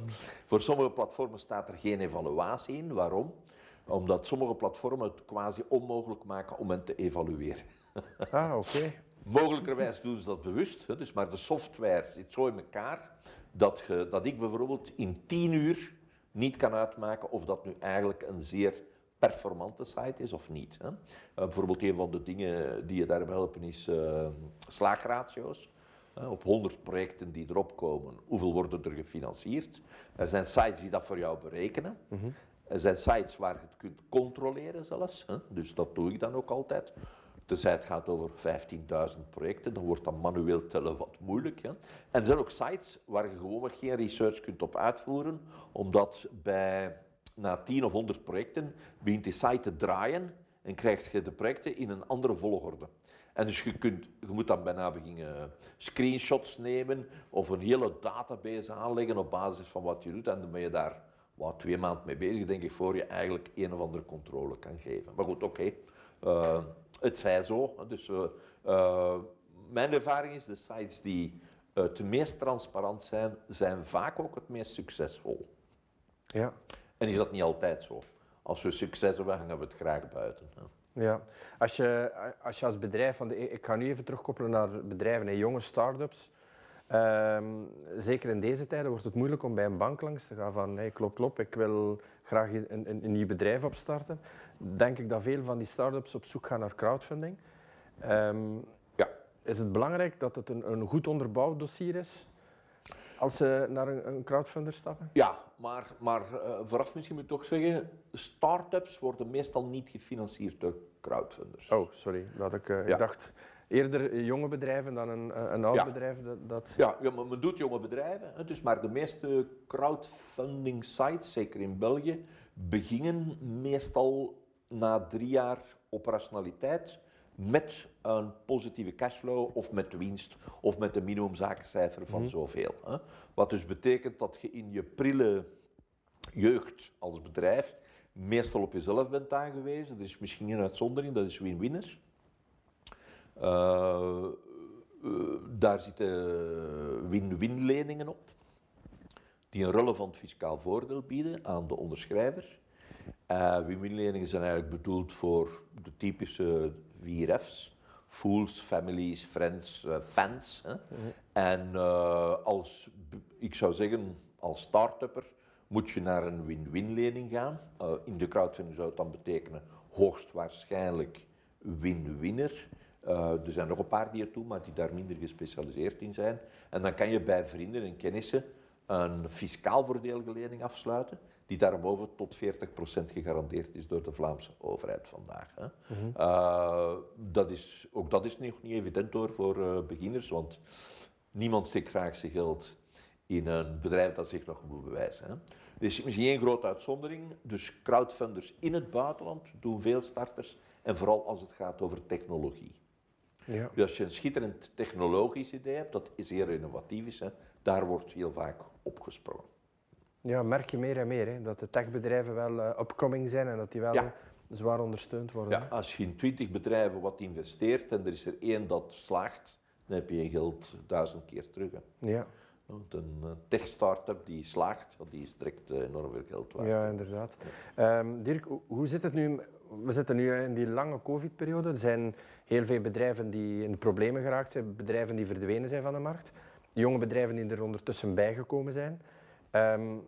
Speaker 3: Voor sommige platformen staat er geen evaluatie in. Waarom? Omdat sommige platformen het quasi onmogelijk maken om hen te evalueren.
Speaker 2: Ah, oké.
Speaker 3: Mogelijkerwijs doen ze dat bewust, hè, dus, maar de software zit zo in elkaar dat, je, dat ik bijvoorbeeld in 10 uur niet kan uitmaken of dat nu eigenlijk een zeer performante site is of niet. Hè. Eh, bijvoorbeeld een van de dingen die je daarbij helpen is eh, slaagratio's. Eh, op 100 projecten die erop komen, hoeveel worden er gefinancierd? Er zijn sites die dat voor jou berekenen. Er zijn sites waar je het kunt controleren zelfs. Hè? Dus dat doe ik dan ook altijd. Tenzij het gaat over 15.000 projecten, dan wordt dat manueel tellen wat moeilijk. Hè? En er zijn ook sites waar je gewoon geen research kunt op uitvoeren, omdat bij, na 10 of 100 projecten begint die site te draaien en krijg je de projecten in een andere volgorde. En dus je, kunt, je moet dan bijna beginnen screenshots nemen of een hele database aanleggen op basis van wat je doet. En dan ben je daar wat, twee maanden mee bezig, denk ik, voor je eigenlijk een of andere controle kan geven. Maar goed, oké. Eh, het zij zo. Dus, eh, eh, mijn ervaring is, de sites die het meest transparant zijn, zijn vaak ook het meest succesvol.
Speaker 2: Ja.
Speaker 3: En is dat niet altijd zo? Als we succes hebben, hangen we het graag buiten. hè.
Speaker 2: Ja, als je als, je als bedrijf, want ik ik ga nu even terugkoppelen naar bedrijven en jonge start-ups. Ehm, zeker in deze tijden wordt het moeilijk om bij een bank langs te gaan van hey, klop, klop, ik wil graag een, een, een nieuw bedrijf opstarten. Denk ik dat veel van die start-ups op zoek gaan naar crowdfunding. Ehm,
Speaker 3: Ja.
Speaker 2: Is het belangrijk dat het een, een goed onderbouwd dossier is als ze naar een, een crowdfunder stappen?
Speaker 3: Ja, maar, maar uh, vooraf misschien moet ik toch zeggen, start-ups worden meestal niet gefinancierd door crowdfunders.
Speaker 2: Oh, sorry. Dat ik, uh, ja. ik dacht eerder jonge bedrijven dan een, een oud
Speaker 3: ja.
Speaker 2: bedrijf. Dat, dat...
Speaker 3: Ja, ja, maar men doet jonge bedrijven. Hè, dus maar de meeste crowdfunding sites, zeker in België, beginnen meestal na drie jaar operationaliteit met een positieve cashflow of met winst of met een minimumzakencijfer van mm -hmm. zoveel. Hè. Wat dus betekent dat je in je prille jeugd als bedrijf meestal op jezelf bent aangewezen. Er is misschien een uitzondering, dat is win-winner. Uh, uh, daar zitten win-win leningen op, die een relevant fiscaal voordeel bieden aan de onderschrijver. Uh, win-win leningen zijn eigenlijk bedoeld voor de typische VRF's, fools, families, friends, fans. Hè. Mm -hmm. En als, ik zou zeggen, als start-upper moet je naar een win-win lening gaan. Uh, in de crowdfunding zou het dan betekenen hoogstwaarschijnlijk win-winner. Uh, er zijn nog een paar die ertoe, maar die daar minder gespecialiseerd in zijn. En dan kan je bij vrienden en kennissen een fiscaal voordelige lening afsluiten, die daarboven tot 40% gegarandeerd is door de Vlaamse overheid vandaag. Hè. Mm -hmm. uh, dat is, ook dat is nog niet evident hoor voor uh, beginners, want niemand steekt graag zijn geld in een bedrijf dat zich nog moet bewijzen. Hè. Er is misschien één grote uitzondering, dus crowdfunders in het buitenland doen veel starters, en vooral als het gaat over technologie.
Speaker 2: Ja.
Speaker 3: Dus als je een schitterend technologisch idee hebt, dat zeer innovatief is, hè, daar wordt heel vaak opgesprongen.
Speaker 2: Ja, merk je meer en meer, hè, dat de techbedrijven wel uh, upcoming zijn en dat die wel ja. zwaar ondersteund worden.
Speaker 3: Ja, als je in twintig bedrijven wat investeert en er is er één dat slaagt, dan heb je je geld duizend keer terug. Hè.
Speaker 2: Ja.
Speaker 3: Want een tech-startup die slaagt, die is direct enorm veel geld waard.
Speaker 2: Ja, inderdaad. Um, Dirk, hoe zit het nu? We zitten nu in die lange covid-periode. Er zijn heel veel bedrijven die in de problemen geraakt zijn, bedrijven die verdwenen zijn van de markt, jonge bedrijven die er ondertussen bijgekomen zijn. Um,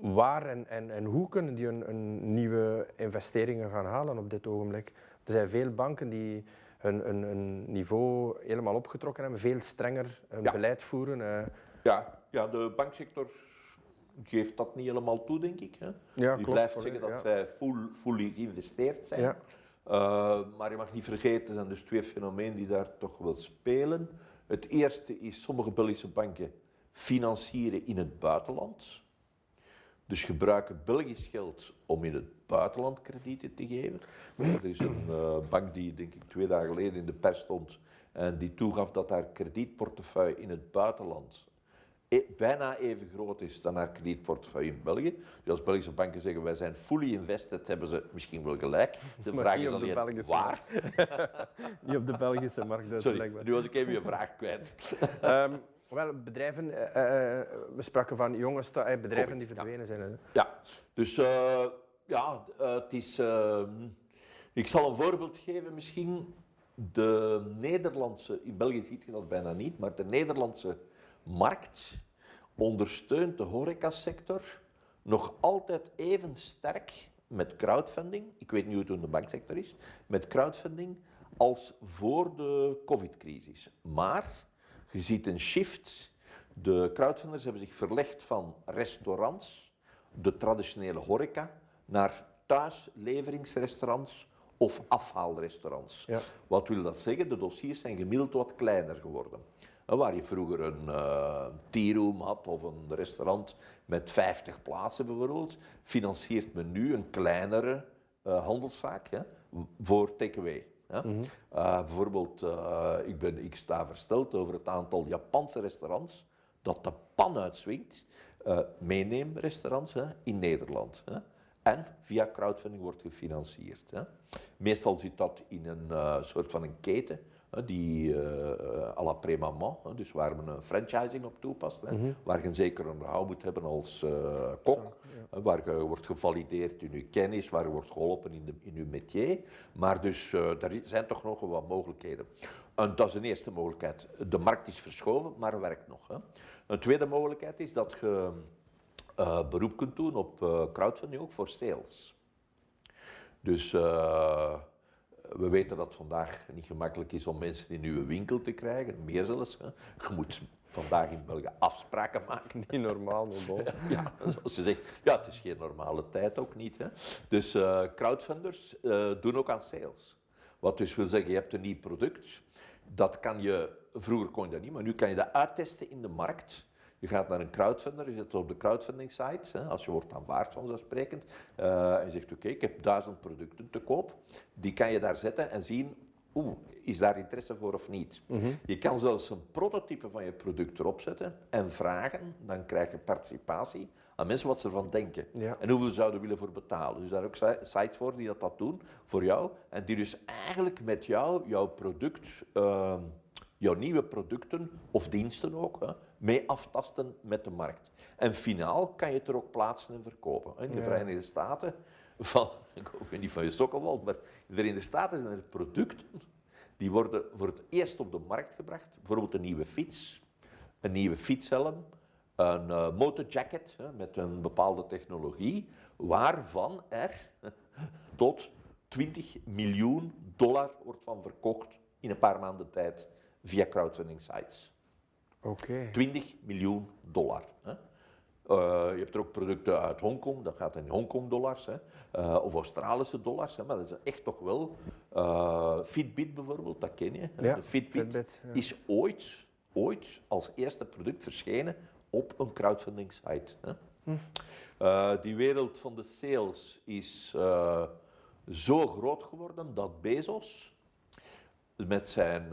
Speaker 2: waar en, en, en hoe kunnen die een, een, nieuwe investeringen gaan halen op dit ogenblik? Er zijn veel banken die hun, hun, hun niveau helemaal opgetrokken hebben, veel strenger ja. beleid voeren. Uh,
Speaker 3: ja, ja, de banksector geeft dat niet helemaal toe, denk ik. Hè?
Speaker 2: Ja, klopt,
Speaker 3: blijft zeggen dat
Speaker 2: ja.
Speaker 3: zij full, fully geïnvesteerd zijn.
Speaker 2: Ja.
Speaker 3: Uh, maar je mag niet vergeten, er zijn dus twee fenomenen die daar toch wel spelen. Het eerste is, sommige Belgische banken financieren in het buitenland. Dus gebruiken Belgisch geld om in het buitenland kredieten te geven. Er is een uh, bank die, denk ik, twee dagen geleden in de pers stond en die toegaf dat haar kredietportefeuille in het buitenland bijna even groot is dan haar kredietportefeuille in België. Dus als Belgische banken zeggen wij zijn fully invested, hebben ze misschien wel gelijk. De
Speaker 2: Maar
Speaker 3: vraag is alleen
Speaker 2: Belgische
Speaker 3: waar.
Speaker 2: niet op de Belgische markt, dus
Speaker 3: Sorry,
Speaker 2: blijkbaar.
Speaker 3: nu was ik even je vraag kwijt.
Speaker 2: Ehm, wel, bedrijven, eh, eh, we spraken van jonge sta- eh, bedrijven
Speaker 3: Covid,
Speaker 2: die
Speaker 3: ja.
Speaker 2: verdwenen zijn. hè.
Speaker 3: Ja, dus eh, ja, eh, het is. eh, ik zal een voorbeeld geven misschien. De Nederlandse, in België ziet je dat bijna niet, maar de Nederlandse markt ondersteunt de horecasector nog altijd even sterk met crowdfunding. Ik weet niet hoe het in de banksector is, met crowdfunding als voor de COVID-crisis. Maar je ziet een shift. De crowdfunders hebben zich verlegd van restaurants, de traditionele horeca, naar thuisleveringsrestaurants of afhaalrestaurants.
Speaker 2: Ja.
Speaker 3: Wat wil dat zeggen? De dossiers zijn gemiddeld wat kleiner geworden. Waar je vroeger een uh, tea-room had of een restaurant met 50 plaatsen bijvoorbeeld, financiert men nu een kleinere uh, handelszaak hè, voor takeaway.
Speaker 2: Mhm.
Speaker 3: Uh, bijvoorbeeld, uh, ik, ben, ik sta versteld over het aantal Japanse restaurants dat de pan uitswingt, meeneemrestaurants hè, in Nederland. Hè. En via crowdfunding wordt gefinancierd. Hè. Meestal zit dat in een soort van een keten, die uh, à la Prémaman, dus waar men een franchising op toepast,
Speaker 2: Mhm.
Speaker 3: waar je een zeker onderhoud moet hebben als uh, kok, waar je wordt gevalideerd in je kennis, waar je wordt geholpen in, de, in je métier. Maar dus er zijn toch nog wel wat mogelijkheden. En dat is een eerste mogelijkheid. De markt is verschoven, maar werkt nog. Hè. Een tweede mogelijkheid is dat je uh, beroep kunt doen op uh, crowdfunding ook voor sales. Dus uh, We weten dat het vandaag niet gemakkelijk is om mensen in uw winkel te krijgen, meer zelfs. Hè. Je moet vandaag in België afspraken maken.
Speaker 2: Niet normaal, maar.
Speaker 3: Ja, zoals ze zegt, ja, het is geen normale tijd ook niet. Hè. Dus eh, crowdfunders eh, doen ook aan sales. Wat dus wil zeggen, je hebt een nieuw product. Dat kan je, vroeger kon je dat niet, maar nu kan je dat uittesten in de markt. Je gaat naar een crowdfunder, je zit op de crowdfunding site, hè, als je wordt aanvaard vanzelfsprekend, uh, en je zegt oké, ik heb duizend producten te koop. Die kan je daar zetten en zien, oeh, is daar interesse voor of niet? Je kan zelfs een prototype van je product erop zetten en vragen, dan krijg je participatie aan mensen wat ze ervan denken.
Speaker 2: Ja.
Speaker 3: En hoeveel zouden willen voor betalen. Dus daar ook si- sites voor die dat, dat doen voor jou. En die dus eigenlijk met jou, jouw product, ehm, jouw nieuwe producten of diensten ook, hè, mee aftasten met de markt. En finaal kan je het er ook plaatsen en verkopen. In de
Speaker 2: Ja.
Speaker 3: Verenigde Staten, van, ik weet niet van je sokkenwald, maar in de Verenigde Staten zijn er producten die worden voor het eerst op de markt gebracht. Bijvoorbeeld een nieuwe fiets, een nieuwe fietshelm, een eh, motorjacket hè, met een bepaalde technologie, waarvan er tot 20 miljoen dollar wordt van verkocht in een paar maanden tijd via crowdfunding sites.
Speaker 2: Oké.
Speaker 3: 20 miljoen dollar. Hè. Eh, je hebt er ook producten uit Hongkong, dat gaat in Hongkong-dollars. Eh, of Australische dollars, hè, maar dat is echt toch wel. eh, Fitbit bijvoorbeeld, dat ken je.
Speaker 2: Ja,
Speaker 3: De Fitbit,
Speaker 2: Fitbit, ja.
Speaker 3: is ooit, ooit als eerste product verschenen op een crowdfunding site. Hè. Eh, die wereld van de sales is zo groot geworden dat Bezos met zijn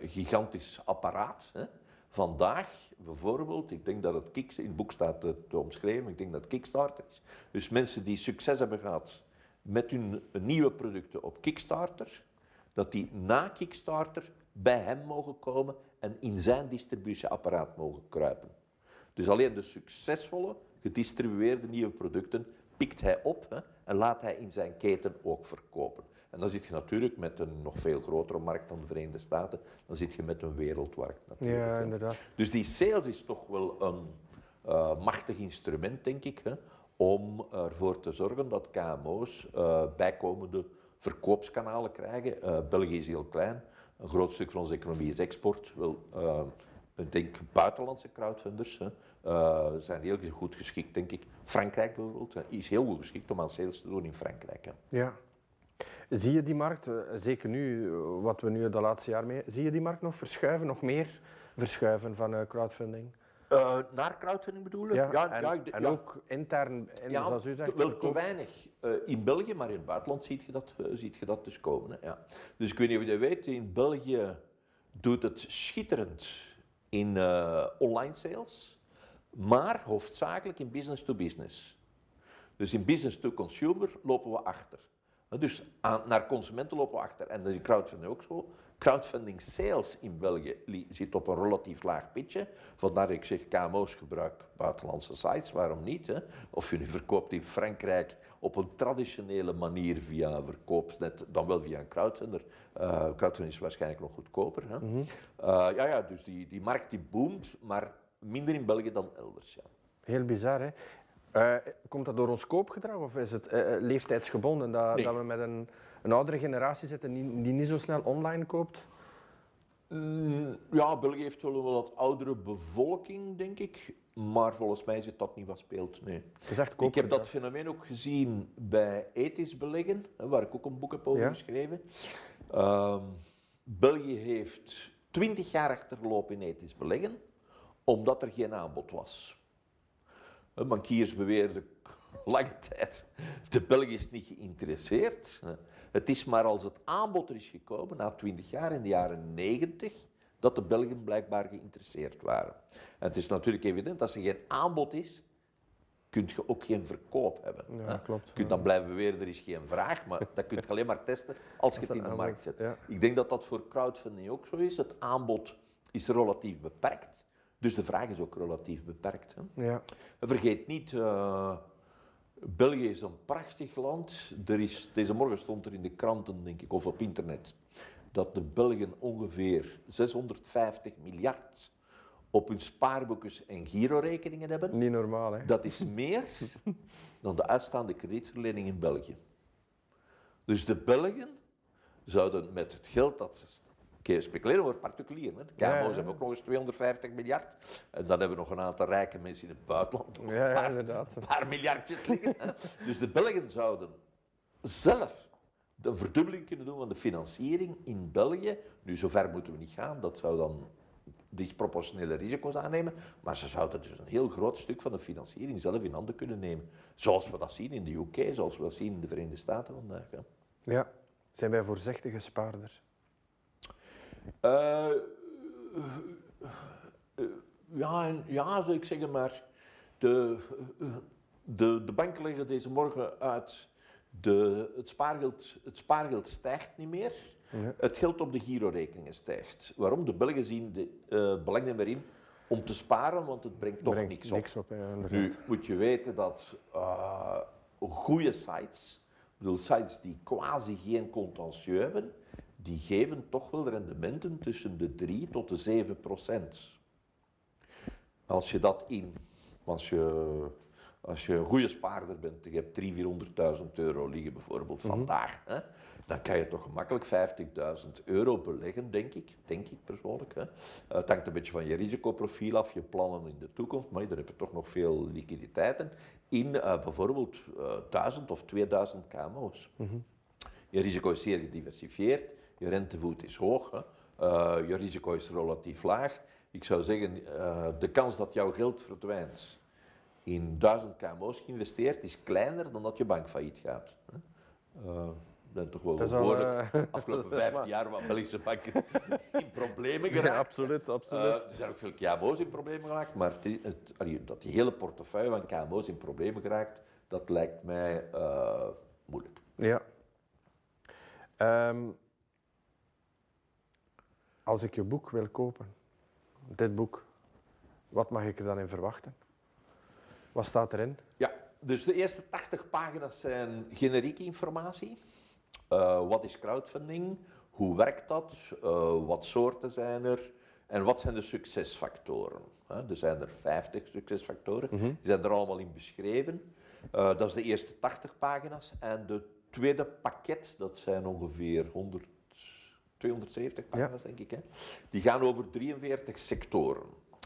Speaker 3: gigantisch apparaat. Hè. Vandaag bijvoorbeeld, ik denk dat het Kick, in het boek staat het omschreven, ik denk dat het Kickstarter is. Dus mensen die succes hebben gehad met hun nieuwe producten op Kickstarter, dat die na Kickstarter bij hem mogen komen en in zijn distributieapparaat mogen kruipen. Dus alleen de succesvolle, gedistribueerde nieuwe producten pikt hij op hè, en laat hij in zijn keten ook verkopen. En dan zit je natuurlijk met een nog veel grotere markt dan de Verenigde Staten, dan zit je met een wereldmarkt natuurlijk.
Speaker 2: Ja, inderdaad.
Speaker 3: Dus die sales is toch wel een eh, machtig instrument, denk ik, hè, om ervoor te zorgen dat KMO's eh, bijkomende verkoopskanalen krijgen. Eh, België is heel klein, een groot stuk van onze economie is export. Wel, ik denk buitenlandse crowdfunders hè, zijn heel goed geschikt, denk ik. Frankrijk bijvoorbeeld is heel goed geschikt om aan sales te doen in Frankrijk. Hè.
Speaker 2: Ja. Zie je die markt, eh, zeker nu, eh, wat we nu de laatste jaar mee, zie je die markt nog verschuiven, nog meer verschuiven van eh, crowdfunding?
Speaker 3: Naar crowdfunding bedoel
Speaker 2: en,
Speaker 3: ik
Speaker 2: en
Speaker 3: ja.
Speaker 2: ook intern, en
Speaker 3: Ja,
Speaker 2: zoals u zegt,
Speaker 3: wel te weinig in België, maar in het buitenland ziet je dat, ziet je dat dus komen. Hè? Ja. Dus ik weet niet of je dat weet, in België doet het schitterend in online sales, maar hoofdzakelijk in business to business. Dus in business to consumer lopen we achter. Dus aan, naar consumenten lopen we achter. En dat is in crowdfunding ook zo. Crowdfunding sales in België zit op een relatief laag pitje. Vandaar dat ik zeg, KMO's gebruik buitenlandse sites, waarom niet? Hè? Of je nu verkoopt in Frankrijk op een traditionele manier via een verkoopsnet, dan wel via een crowdfunder. Eh, crowdfunding is waarschijnlijk nog goedkoper. Hè? Eh, ja, ja, dus die, die markt die boomt, maar minder in België dan elders. Ja.
Speaker 2: Heel bizar, hè? Eh, komt dat door ons koopgedrag of is het eh, eh, leeftijdsgebonden? Dat,
Speaker 3: Nee.
Speaker 2: dat we met een, een oudere generatie zitten die, die niet zo snel online koopt?
Speaker 3: Mm, Ja, België heeft wel een wat oudere bevolking, denk ik. Maar volgens mij zit dat niet wat speelt. Nee. Ik heb dat fenomeen ook gezien bij ethisch beleggen, waar ik ook een boek heb over
Speaker 2: Ja.
Speaker 3: geschreven. Ehm, België heeft twintig jaar achtergelopen in ethisch beleggen, omdat er geen aanbod was. Hè, Bankiers beweerden lange tijd, de Belg is niet geïnteresseerd. Het is maar als het aanbod er is gekomen, na twintig jaar, in de jaren negentig, dat de Belgen blijkbaar geïnteresseerd waren. En het is natuurlijk evident, als er geen aanbod is, kun je ook geen verkoop hebben.
Speaker 2: Ja, klopt,
Speaker 3: Je kunt dan blijven beweren, er is geen vraag, maar dat kun je alleen maar testen als je het in de markt zet.
Speaker 2: ja.
Speaker 3: Ik denk dat dat voor crowdfunding ook zo is. Het aanbod is relatief beperkt, dus de vraag is ook relatief beperkt. Hè.
Speaker 2: Ja.
Speaker 3: Vergeet niet, eh, België is een prachtig land. Er is, deze morgen stond er in de kranten, denk ik, of op internet, dat de Belgen ongeveer 650 miljard op hun spaarboekjes en girorekeningen hebben.
Speaker 2: Niet normaal, hè?
Speaker 3: Dat is meer dan de uitstaande kredietverlening in België. Dus de Belgen zouden met het geld dat ze Over particulieren. Hè. De KMO's
Speaker 2: Ja,
Speaker 3: hebben ook nog eens 250 miljard. En dan hebben we nog een aantal rijke mensen in het buitenland. nog
Speaker 2: Ja,
Speaker 3: een paar-
Speaker 2: inderdaad.
Speaker 3: een paar miljardjes liggen. Hè. Dus de Belgen zouden zelf een verdubbeling kunnen doen van de financiering in België. Nu, zover moeten we niet gaan. Dat zou dan disproportionele risico's aannemen. Maar ze zouden dus een heel groot stuk van de financiering zelf in handen kunnen nemen. Zoals we dat zien in de UK, zoals we dat zien in de Verenigde Staten vandaag.
Speaker 2: Ja. Zijn wij voorzichtige spaarders?
Speaker 3: Eh, ja, en- ja, zou ik zeggen, maar de, de, de banken leggen deze morgen uit. De, het, spaargeld, het spaargeld stijgt niet meer.
Speaker 2: Ja.
Speaker 3: Het geld op de girorekeningen stijgt. Waarom? De Belgen zien de, eh belang er maar in om te sparen, want het brengt toch
Speaker 2: Brengt
Speaker 3: niks op.
Speaker 2: niks op, ja.
Speaker 3: Nu moet je weten dat eh goede sites, ik bedoel sites die quasi geen contentieux hebben, die geven toch wel rendementen tussen de 3 tot de 7 procent. Als je dat in, als je, als je een goede spaarder bent, je hebt 300.000, 400.000 euro liggen bijvoorbeeld vandaag, hè, dan kan je toch gemakkelijk 50.000 euro beleggen, denk ik, denk ik persoonlijk. Hè. Eh, Het hangt een beetje van je risicoprofiel af, je plannen in de toekomst, maar dan heb je toch nog veel liquiditeiten in eh, bijvoorbeeld eh 1000 of 2000 KMO's. Je risico is zeer gediversifieerd, je rentevoet is hoog, hè. Eh, je risico is relatief laag. Ik zou zeggen, eh, de kans dat jouw geld verdwijnt in 1000 KMO's geïnvesteerd is kleiner dan dat je bank failliet gaat. hè. Eh, ben toch wel behoorlijk
Speaker 2: eh,
Speaker 3: afgelopen
Speaker 2: dat is
Speaker 3: 15
Speaker 2: waar.
Speaker 3: jaar wat Belgische banken in problemen
Speaker 2: Ja,
Speaker 3: geraakt.
Speaker 2: absoluut, absoluut.
Speaker 3: Eh, er zijn ook veel KMO's in problemen geraakt, maar het, is- het, allee, dat die hele portefeuille van KMO's in problemen geraakt, dat lijkt mij moeilijk.
Speaker 2: Ja. Ehm, als ik je boek wil kopen, dit boek, wat mag ik er dan in verwachten? Wat staat erin?
Speaker 3: Ja, dus de eerste 80 pagina's zijn generieke informatie. Eh, wat is crowdfunding? Hoe werkt dat? Eh, wat soorten zijn er? En wat zijn de succesfactoren? Er zijn er 50 succesfactoren. Die zijn er allemaal in beschreven. Eh, dat is de eerste 80 pagina's. En de tweede pakket, dat zijn ongeveer 100, 270 pagina's, denk ik. Hè? Die gaan over 43 sectoren.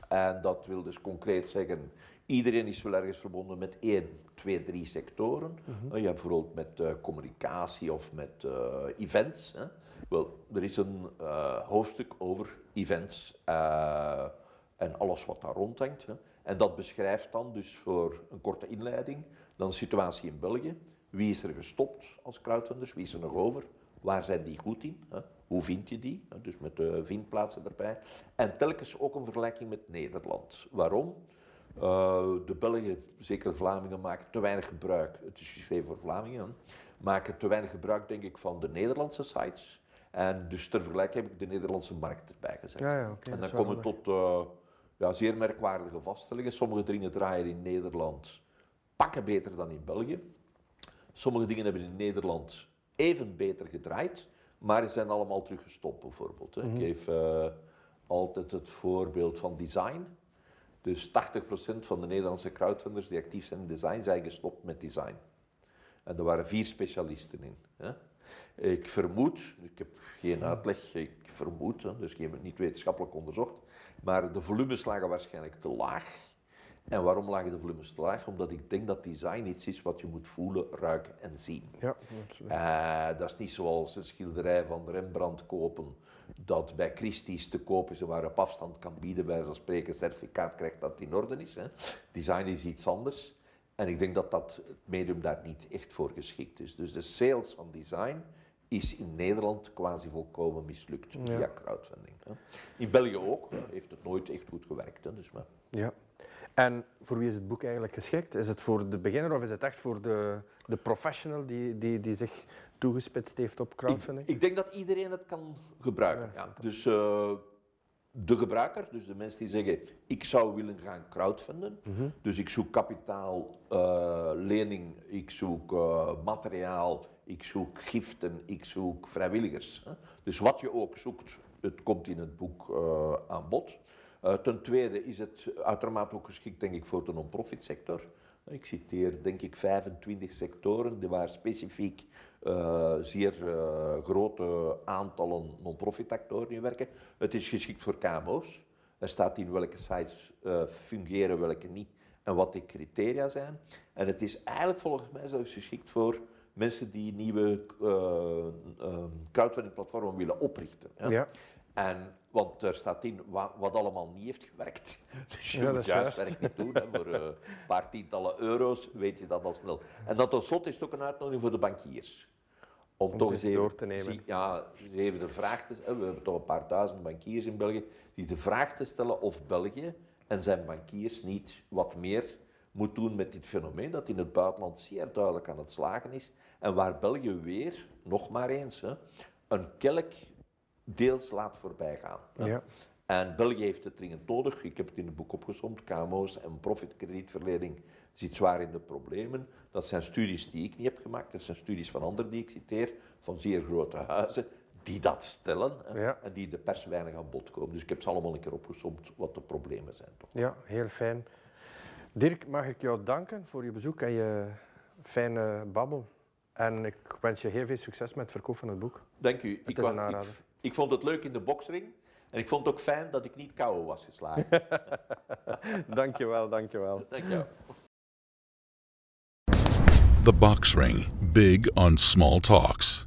Speaker 3: En dat wil dus concreet zeggen, iedereen is wel ergens verbonden met één, twee, drie sectoren. Eh, Je hebt bijvoorbeeld met eh, communicatie of met eh, events. Hè? Wel, er is een eh, hoofdstuk over events en alles wat daar rondhangt. Hè? En dat beschrijft dan dus voor een korte inleiding dan de situatie in België. Wie is er gestopt als crowdfunders? Wie is er nog over? Waar zijn die goed in? Hè? Hoe vind je die? Dus met de vindplaatsen erbij. En telkens ook een vergelijking met Nederland. Waarom? Eh, de Belgen, zeker de Vlamingen, maken te weinig gebruik. Het is geschreven voor Vlamingen. Maken te weinig gebruik, denk ik, van de Nederlandse sites. En dus ter vergelijking heb ik de Nederlandse markt erbij gezet.
Speaker 2: Ja,
Speaker 3: en dan komen we tot eh, ja, zeer merkwaardige vaststellingen. Sommige dingen draaien in Nederland pakken beter dan in België. Sommige dingen hebben in Nederland even beter gedraaid, maar die zijn allemaal teruggestopt bijvoorbeeld. Hè. Ik geef eh, altijd het voorbeeld van design. Dus 80% van de Nederlandse crowdfunders die actief zijn in design, zijn gestopt met design. En er waren vier specialisten in. Hè. Ik vermoed, ik heb geen uitleg, ik vermoed, hè, dus ik heb het niet wetenschappelijk onderzocht, maar de volumes lagen waarschijnlijk te laag. En waarom lagen de volumes te laag? Omdat ik denk dat design iets is wat je moet voelen, ruiken en zien.
Speaker 2: Ja, absoluut.
Speaker 3: Eh, dat is niet zoals een schilderij van Rembrandt kopen, dat bij Christie's te koop is en waar je op afstand kan bieden, bij zo'n spreken, certificaat krijgt dat het in orde is. Hè. Design is iets anders. En ik denk dat dat het medium daar niet echt voor geschikt is. Dus de sales van design is in Nederland quasi volkomen mislukt via crowdfunding. Hè. In België ook, heeft het nooit echt goed gewerkt. Hè, dus maar.
Speaker 2: Ja. En voor wie is het boek eigenlijk geschikt? Is het voor de beginner of is het echt voor de, de professional die, die, die zich toegespitst heeft op crowdfunding?
Speaker 3: Ik, ik denk dat iedereen het kan gebruiken.
Speaker 2: Ja,
Speaker 3: Ja, Dus eh, de gebruiker, dus de mensen die zeggen, ik zou willen gaan crowdfunden.
Speaker 2: Mhm.
Speaker 3: Dus ik zoek kapitaal, eh, lening, ik zoek eh, materiaal, ik zoek giften, ik zoek vrijwilligers. Hè. Dus wat je ook zoekt, het komt in het boek aan bod. Eh, ten tweede is het uitermate ook geschikt, denk ik, voor de non-profit sector. Ik citeer denk ik 25 sectoren waar specifiek uh, zeer uh, grote aantallen non-profit actoren in werken. Het is geschikt voor KMO's. Er staat in welke sites fungeren, welke niet en wat de criteria zijn. En het is eigenlijk volgens mij zelfs geschikt voor mensen die nieuwe crowdfunding platformen willen oprichten. Ja. ja. En, want er staat in wat, wat, allemaal niet heeft gewerkt. Dus je ja, moet juist werk niet doen. Hè. Voor een paar tientallen euro's weet je dat al snel. En dat tot slot is het ook een uitnodiging voor de bankiers. Om, om toch eens even, door te nemen. ja, even de vraag te stellen. We hebben toch een paar duizend bankiers in België. Die de vraag te stellen of België en zijn bankiers niet wat meer moet doen met dit fenomeen dat in het buitenland zeer duidelijk aan het slagen is. En waar België weer, nog maar eens, hè, een kelk deels laat voorbij gaan. Ja. En België heeft het dringend nodig. Ik heb het in het boek opgezomd. KMO's en profitkredietverlening zit zwaar in de problemen. Dat zijn studies die ik niet heb gemaakt. Dat zijn studies van anderen die ik citeer, van zeer grote huizen, die dat stellen en die de pers weinig aan bod komen. Dus ik heb ze allemaal een keer opgezomd wat de problemen zijn. Toch?
Speaker 2: Ja, heel fijn. Dirk, mag ik jou danken voor je bezoek en je fijne babbel. En ik wens je heel veel succes met het verkoop van het boek.
Speaker 3: Dank u. Het ik is een aanrader. Ik, ik vond het leuk in de boksring. En ik vond het ook fijn dat ik niet KO was geslagen.
Speaker 2: dankjewel, dankjewel.
Speaker 3: Dankjewel.
Speaker 1: The Box Ring. Big on small talks.